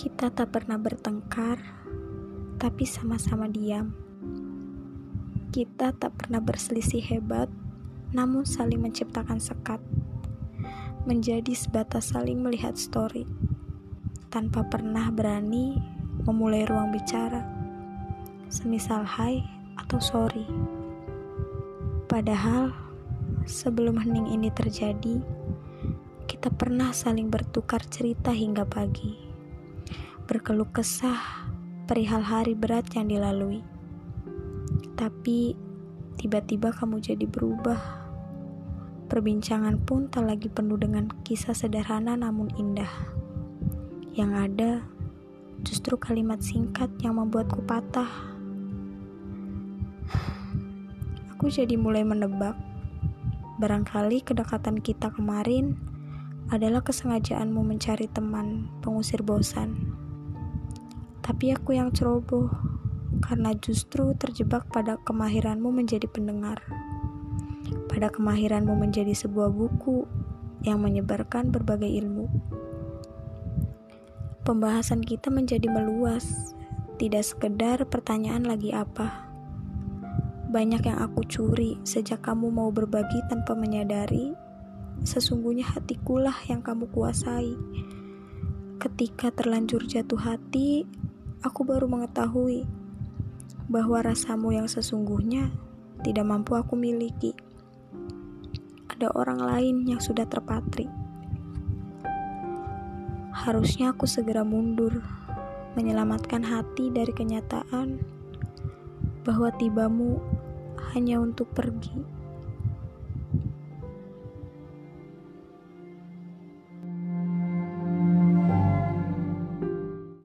Kita tak pernah bertengkar, tapi sama-sama diam. Kita tak pernah berselisih hebat, namun saling menciptakan sekat. Menjadi sebatas saling melihat story, tanpa pernah berani memulai ruang bicara. Semisal hai atau sorry. Padahal, sebelum hening ini terjadi, kita pernah saling bertukar cerita hingga pagi berkeluh kesah perihal hari berat yang dilalui. Tapi tiba-tiba kamu jadi berubah. Perbincangan pun tak lagi penuh dengan kisah sederhana namun indah. Yang ada justru kalimat singkat yang membuatku patah. Aku jadi mulai menebak. Barangkali kedekatan kita kemarin adalah kesengajaanmu mencari teman pengusir bosan. Tapi aku yang ceroboh karena justru terjebak pada kemahiranmu menjadi pendengar. Pada kemahiranmu menjadi sebuah buku yang menyebarkan berbagai ilmu. Pembahasan kita menjadi meluas, tidak sekedar pertanyaan lagi apa. Banyak yang aku curi sejak kamu mau berbagi tanpa menyadari, sesungguhnya hatikulah yang kamu kuasai. Ketika terlanjur jatuh hati, aku baru mengetahui bahwa rasamu yang sesungguhnya tidak mampu aku miliki. Ada orang lain yang sudah terpatri. Harusnya aku segera mundur, menyelamatkan hati dari kenyataan bahwa tibamu hanya untuk pergi.